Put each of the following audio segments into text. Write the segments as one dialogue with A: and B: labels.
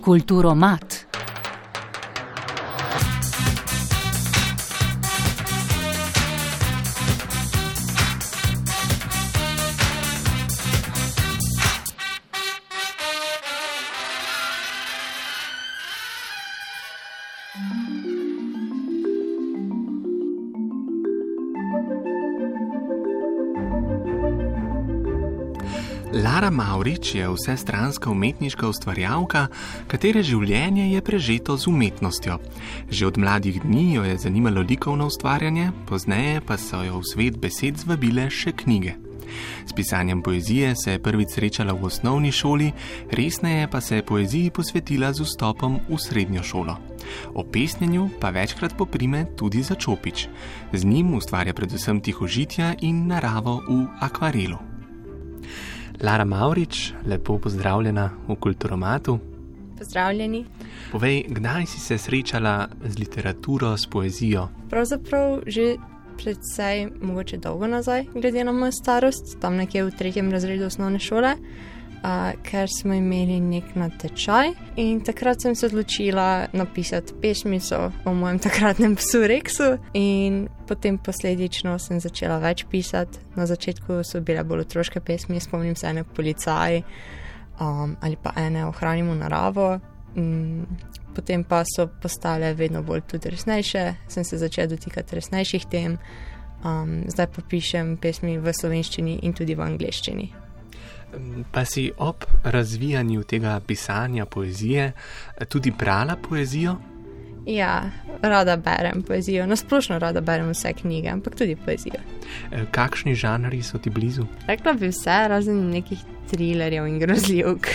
A: Kulturo
B: Lara Maurič je vsestranska umetniška ustvarjalka, katere življenje je prežeto z umetnostjo. Že od mladih dni jo je zanimalo likovno ustvarjanje, pozneje pa so jo v svet besed zvabile še knjige. S pisanjem poezije se je prvič srečala v osnovni šoli, resneje pa se je poeziji posvetila z vstopom v srednjo šolo. O pesnjenju pa večkrat poprime tudi za čopič. Z njim ustvarja predvsem tihožitja in naravo v akvarelu. Lara Maurič, lepo pozdravljena v Kulturomatu.
C: Pozdravljeni.
B: Povej, kdaj si se srečala z literaturo, s poezijo?
C: Pravzaprav že predvsej, mogoče dolgo nazaj, glede na mojo starost, tam nekje v tretjem razredu osnovne šole uh, ker smo imeli nek natečaj in takrat sem se odločila napisati pesmico o mojem takratnem psu Reksu in potem posledično sem začela več pisati. Na začetku so bile bolj otroške pesmi, spomnim se ene policaj um, ali pa ene ohranimo naravo. Um, potem pa so postale vedno bolj tudi resnejše, sem se začela dotikati resnejših tem, um, zdaj pa pišem pesmi v slovenščini in tudi v angleščini.
B: Pa si ob razvijanju tega pisanja poezije tudi brala poezijo?
C: Ja, rada berem poezijo, nasplošno rada berem vse knjige, ampak tudi poezijo.
B: E, kakšni žanri so ti blizu?
C: Rekla bi vse, razen nekih trilerjev in grozljivk.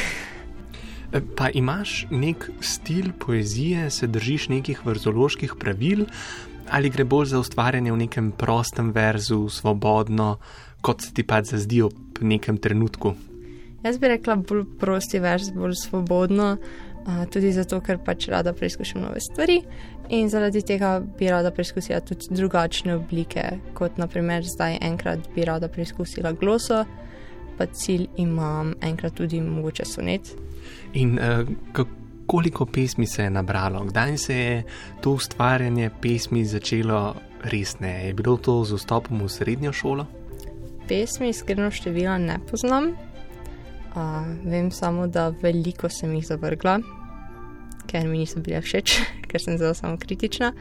B: E, pa imaš nek stil poezije, se držiš nekih vrzoloških pravil, ali gre bolj za ustvarjanje v nekem prostem verzu, svobodno, kot se ti pač zazdi v nekem trenutku?
C: Jaz bi rekla bolj prosti vers, bolj svobodno, tudi zato, ker pač rada preizkušam nove stvari in zaradi tega bi rada preizkusila tudi drugačne oblike, kot naprimer zdaj enkrat bi rada preizkusila gloso, pa cilj imam enkrat tudi mogoče sonet.
B: In uh, koliko pesmi se je nabralo, kdaj se je to ustvarjanje pesmi začelo resneje? Je bilo to z vstopom v srednjo šolo?
C: Pesmi, iskreno števila ne poznam. Uh, vem samo, da veliko sem jih zavrgla, ker mi niso bile všeč, ker sem zelo samo kritična.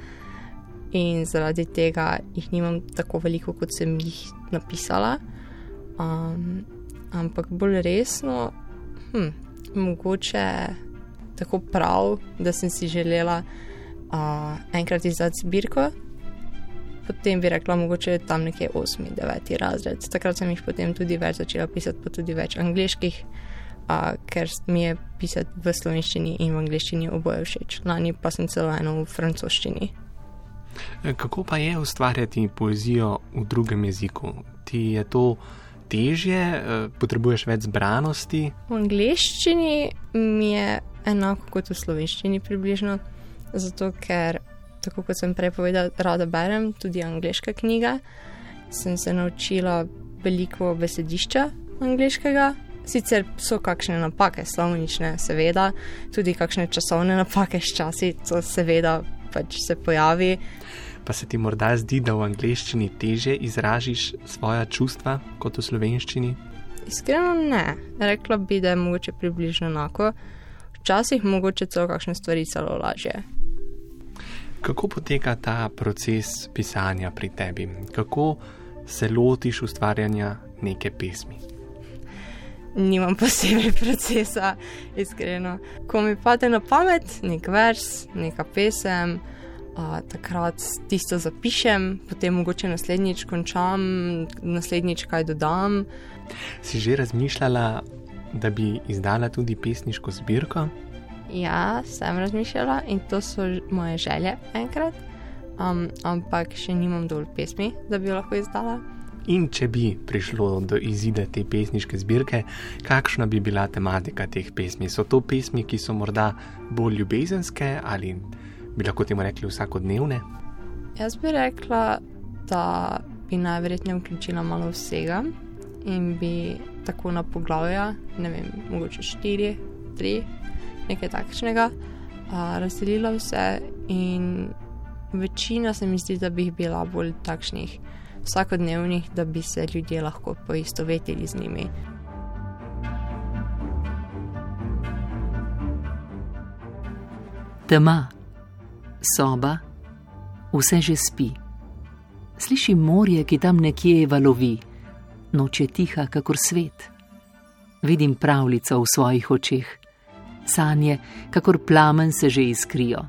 C: In zaradi tega jih nimam tako veliko, kot sem jih napisala. Um, ampak bolj resno, hm, mogoče tako prav, da sem si želela uh, enkrat izdati zbirko potem bi rekla, mogoče tam nekje 8, 9 razred. Takrat sem jih potem tudi več začela pisati, pa tudi več angliških, a, ker mi je pisati v slovenščini in v angliščini oboje všeč. Lani pa sem celo eno v francoščini.
B: E, kako pa je ustvarjati poezijo v drugem jeziku? Ti je to težje, e, potrebuješ več zbranosti?
C: V angliščini mi je enako kot v slovenščini približno, zato ker tako kot sem prej povedal, rada berem tudi angliške knjige. Sem se naučila veliko besedišča angliškega. Sicer so kakšne napake, slovnične, seveda, tudi kakšne časovne napake, ščasi, to seveda pač se pojavi.
B: Pa se ti morda zdi, da v angleščini teže izražiš svoje čustva kot v slovenščini?
C: Iskreno ne, rekla bi, da je mogoče približno enako, včasih mogoče celo kakšne stvari celo lažje.
B: Kako poteka ta proces pisanja pri tebi? Kako se lotiš ustvarjanja neke pesmi?
C: Nimam posebej procesa, iskreno. Ko mi pade na pamet nek vers, neka pesem, a, takrat tisto zapišem, potem mogoče naslednjič končam, naslednjič kaj dodam.
B: Si že razmišljala, da bi izdala tudi pesniško zbirko?
C: Ja, sem razmišljala in to so moje želje enkrat, um, ampak še nimam dovolj pesmi, da bi jo lahko izdala.
B: In če bi prišlo do izida te pesniške zbirke, kakšna bi bila tematika teh pesmi? So to pesmi, ki so morda bolj ljubezenske ali bi lahko temu rekli vsakodnevne?
C: Jaz bi rekla, da bi najverjetneje vključila malo vsega in bi tako na poglavja, ne vem, mogoče štiri, tri nekaj takšnega, uh, razdelila vse in večina se mi zdi, da bi jih bila bolj takšnih vsakodnevnih, da bi se ljudje lahko poistovetili z njimi.
A: Tema, soba, vse že spi. Sliši morje, ki tam nekje valovi, noč je tiha, kakor svet. Vidim pravljico v svojih očeh, sanje, kakor plamen se že iskrijo.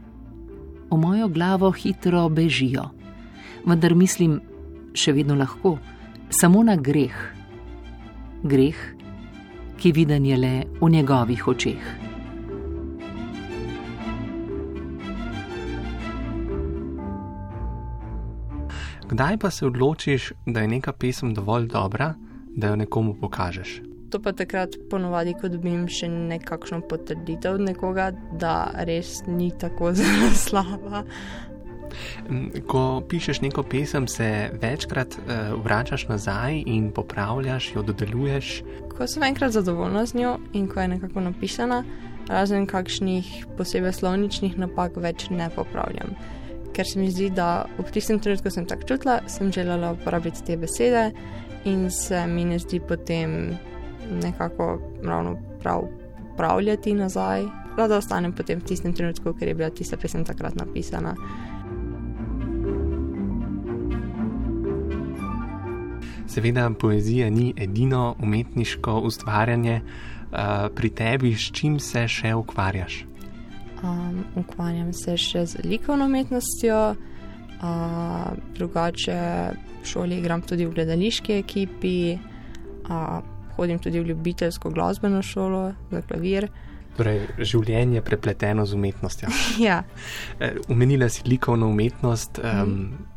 A: V mojo glavo hitro bežijo, vendar mislim, še vedno lahko, samo na greh. Greh, ki viden je le v njegovih očeh.
B: Kdaj pa se odločiš, da je neka pesem dovolj dobra, da jo nekomu pokažeš?
C: To pa takrat ponovadi, ko dobim še nekakšno potrditev od nekoga, da res ni tako zelo slaba.
B: Ko pišeš neko pesem, se večkrat uh, vračaš nazaj in popravljaš, jo dodeluješ.
C: Ko sem enkrat zadovoljna z njo in ko je nekako napisana, razen kakšnih posebej slovničnih napak, več ne popravljam. Ker se mi zdi, da v tistem trenutku sem tako čutila, sem želela uporabiti te besede in se mi ne zdi potem nekako ravno prav upravljati nazaj. Rada ostanem potem v tistem trenutku, ker je bila tista pesem takrat napisana.
B: Seveda, poezija ni edino umetniško ustvarjanje, uh, pri tebi s čim se še ukvarjaš?
C: Um, ukvarjam se še z likovno umetnostjo, uh, drugače v šoli igram tudi v gledališki ekipi, uh, hodim tudi v ljubiteljsko glasbeno šolo za klavir.
B: Torej, življenje je prepleteno z umetnostjo.
C: ja.
B: Umenila si likovno umetnost. Um, mm.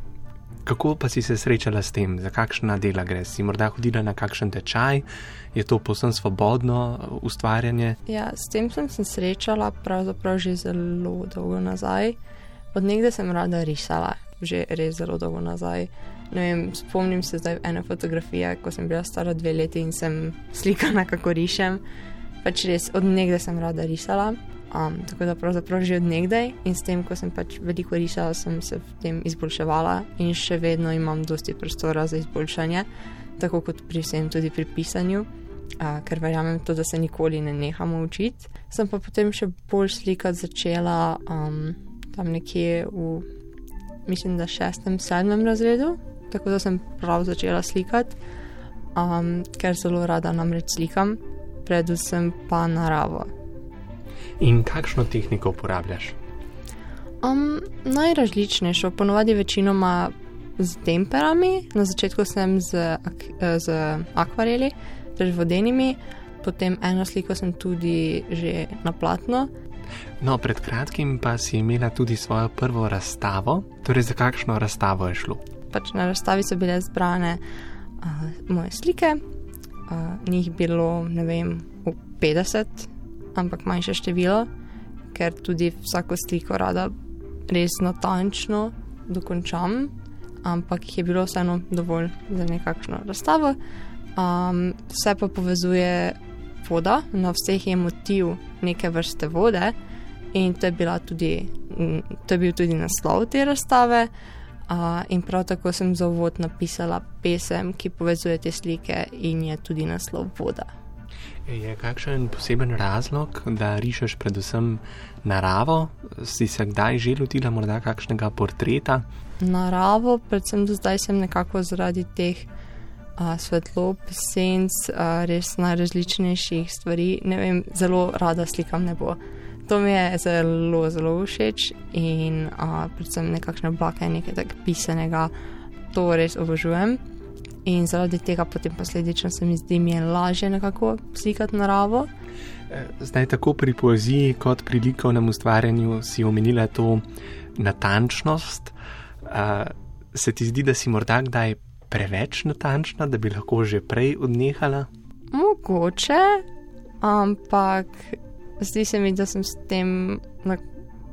B: Kako pa si se srečala s tem, za kakšna dela gre? Si morda hodila na kakšen tečaj, je to posebno svobodno uh, ustvarjanje?
C: Ja, s tem sem se srečala pravzaprav že zelo dolgo nazaj. Od nekdaj sem rada risala, že res zelo dolgo nazaj. Vem, spomnim se zdaj ene fotografije, ko sem bila stara dve leti in sem slikala, kako rišem. Pač res, od nekdaj sem rada risala. Um, tako da pravzaprav že od nekdaj in s tem, ko sem pač veliko risala, sem se v tem izboljševala in še vedno imam dosti prostora za izboljšanje, tako kot pri vsem tudi pri pisanju, uh, ker verjamem to, da se nikoli ne nehamo učiti. Sem pa potem še bolj slikati začela um, tam nekje v, mislim, da šestem, sedmem razredu, tako da sem prav začela slikati, um, ker zelo rada namreč slikam, predvsem pa naravo.
B: In kakšno tehniko uporabljaš?
C: Um, najrazličnejšo, ponovadi večinoma z temperami, na začetku sem z, z akvareli, torej vodenimi, potem eno sliko sem tudi že na platno.
B: No, pred kratkim pa si imela tudi svojo prvo razstavo, torej za kakšno razstavo je šlo?
C: Pač na razstavi so bile zbrane uh, moje slike, uh, njih bilo, ne vem, 50 ampak manjše število, ker tudi vsako sliko rada res natančno dokončam, ampak je bilo vseeno dovolj za nekakšno razstavo. Um, vse pa povezuje voda, na vseh je motiv neke vrste vode in to je, tudi, to je bil tudi naslov te razstave. Uh, in prav tako sem za uvod napisala pesem, ki povezuje te slike in je tudi naslov voda.
B: Je kakšen poseben razlog, da rišeš predvsem naravo? Si se kdaj že lotila morda kakšnega portreta?
C: Naravo, predvsem do zdaj sem nekako zaradi teh a, svetlob, senc, a, res najrazličnejših stvari. Ne vem, zelo rada slikam nebo. To mi je zelo, zelo všeč in a, predvsem nekakšne oblake, nekaj tak pisanega, to res obožujem. In zaradi tega potem posledično se mi zdi, da je lažje nekako slikati naravo.
B: Eh, zdaj, tako pri poeziji, kot pri likovnem ustvarjanju, si omenila to natančnost. Uh, se ti zdi, da si morda kdaj preveč natančna, da bi lahko že prej odnehala?
C: Mogoče, ampak zdi se mi, da sem s tem na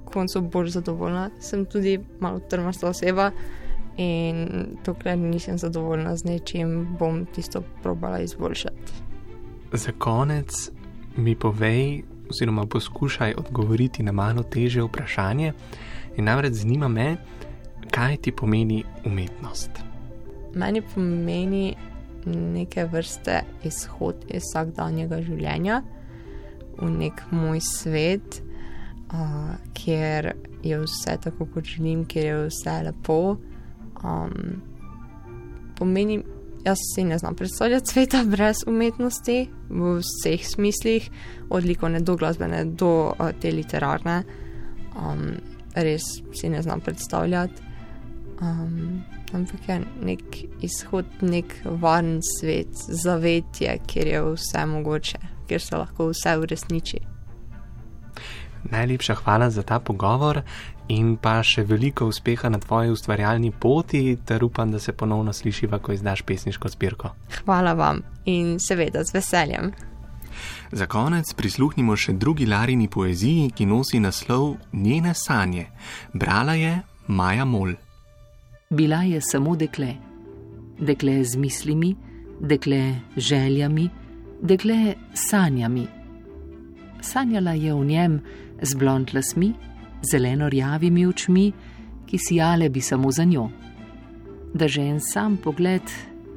C: koncu bolj zadovoljna. Sem tudi malo trmasta oseba. In dokler nisem zadovoljna z nečim, bom tisto probala izboljšati.
B: Za konec mi povej, oziroma poskušaj odgovoriti na malo teže vprašanje. In namreč zanima me, kaj ti pomeni umetnost.
C: Meni pomeni neke vrste izhod iz vsakdanjega življenja v nek moj svet, uh, kjer je vse tako, kot želim, kjer je vse lepo. Um, pomeni, jaz si ne znam predstavljati sveta brez umetnosti v vseh smislih, od likovne do glasbene do uh, te literarne. Um, res si ne znam predstavljati. Um, ampak je nek izhod, nek varen svet, zavetje, kjer je vse mogoče, kjer se lahko vse uresniči.
B: Najlepša hvala za ta pogovor in pa še veliko uspeha na tvoji ustvarjalni poti, ter upam, da se ponovno slišiva, ko izdaš pesniško zbirko.
C: Hvala vam in seveda z veseljem.
B: Za konec prisluhnimo še drugi Larini poeziji, ki nosi naslov Njene sanje. Brala je Maja Mol.
A: Bila je samo dekle, dekle z mislimi, dekle z željami, dekle sanjami. Sanjala je v njem z blond lasmi, zeleno-rjavimi očmi, ki sijale bi samo za njo. Da že en sam pogled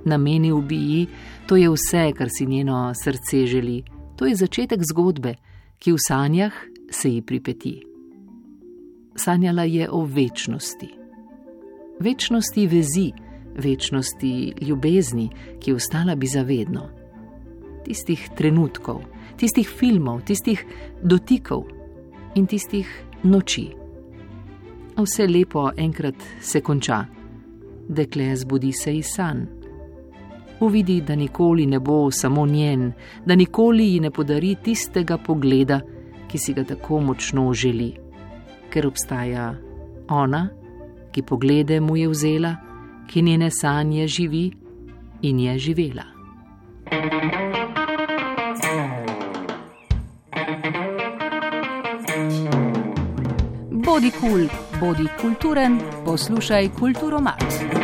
A: namenil bi ji, to je vse, kar si njeno srce želi. To je začetek zgodbe, ki v sanjah se ji pripeti. Sanjala je o večnosti. Večnosti vezi, večnosti ljubezni, ki ostala bi zavedno. Tistih trenutkov, tistih filmov, tistih dotikov in tistih noči. Vse lepo enkrat se konča, dekle zbudi se iz sanj uvidi, da nikoli ne bo samo njen, da nikoli ji ne podari tistega pogleda, ki si ga tako močno želi, ker obstaja ona, ki poglede mu je vzela, ki njene sanje živi in je živela.
D: Bodi kul, cool, bodi kulturen, poslušaj kulturo mat.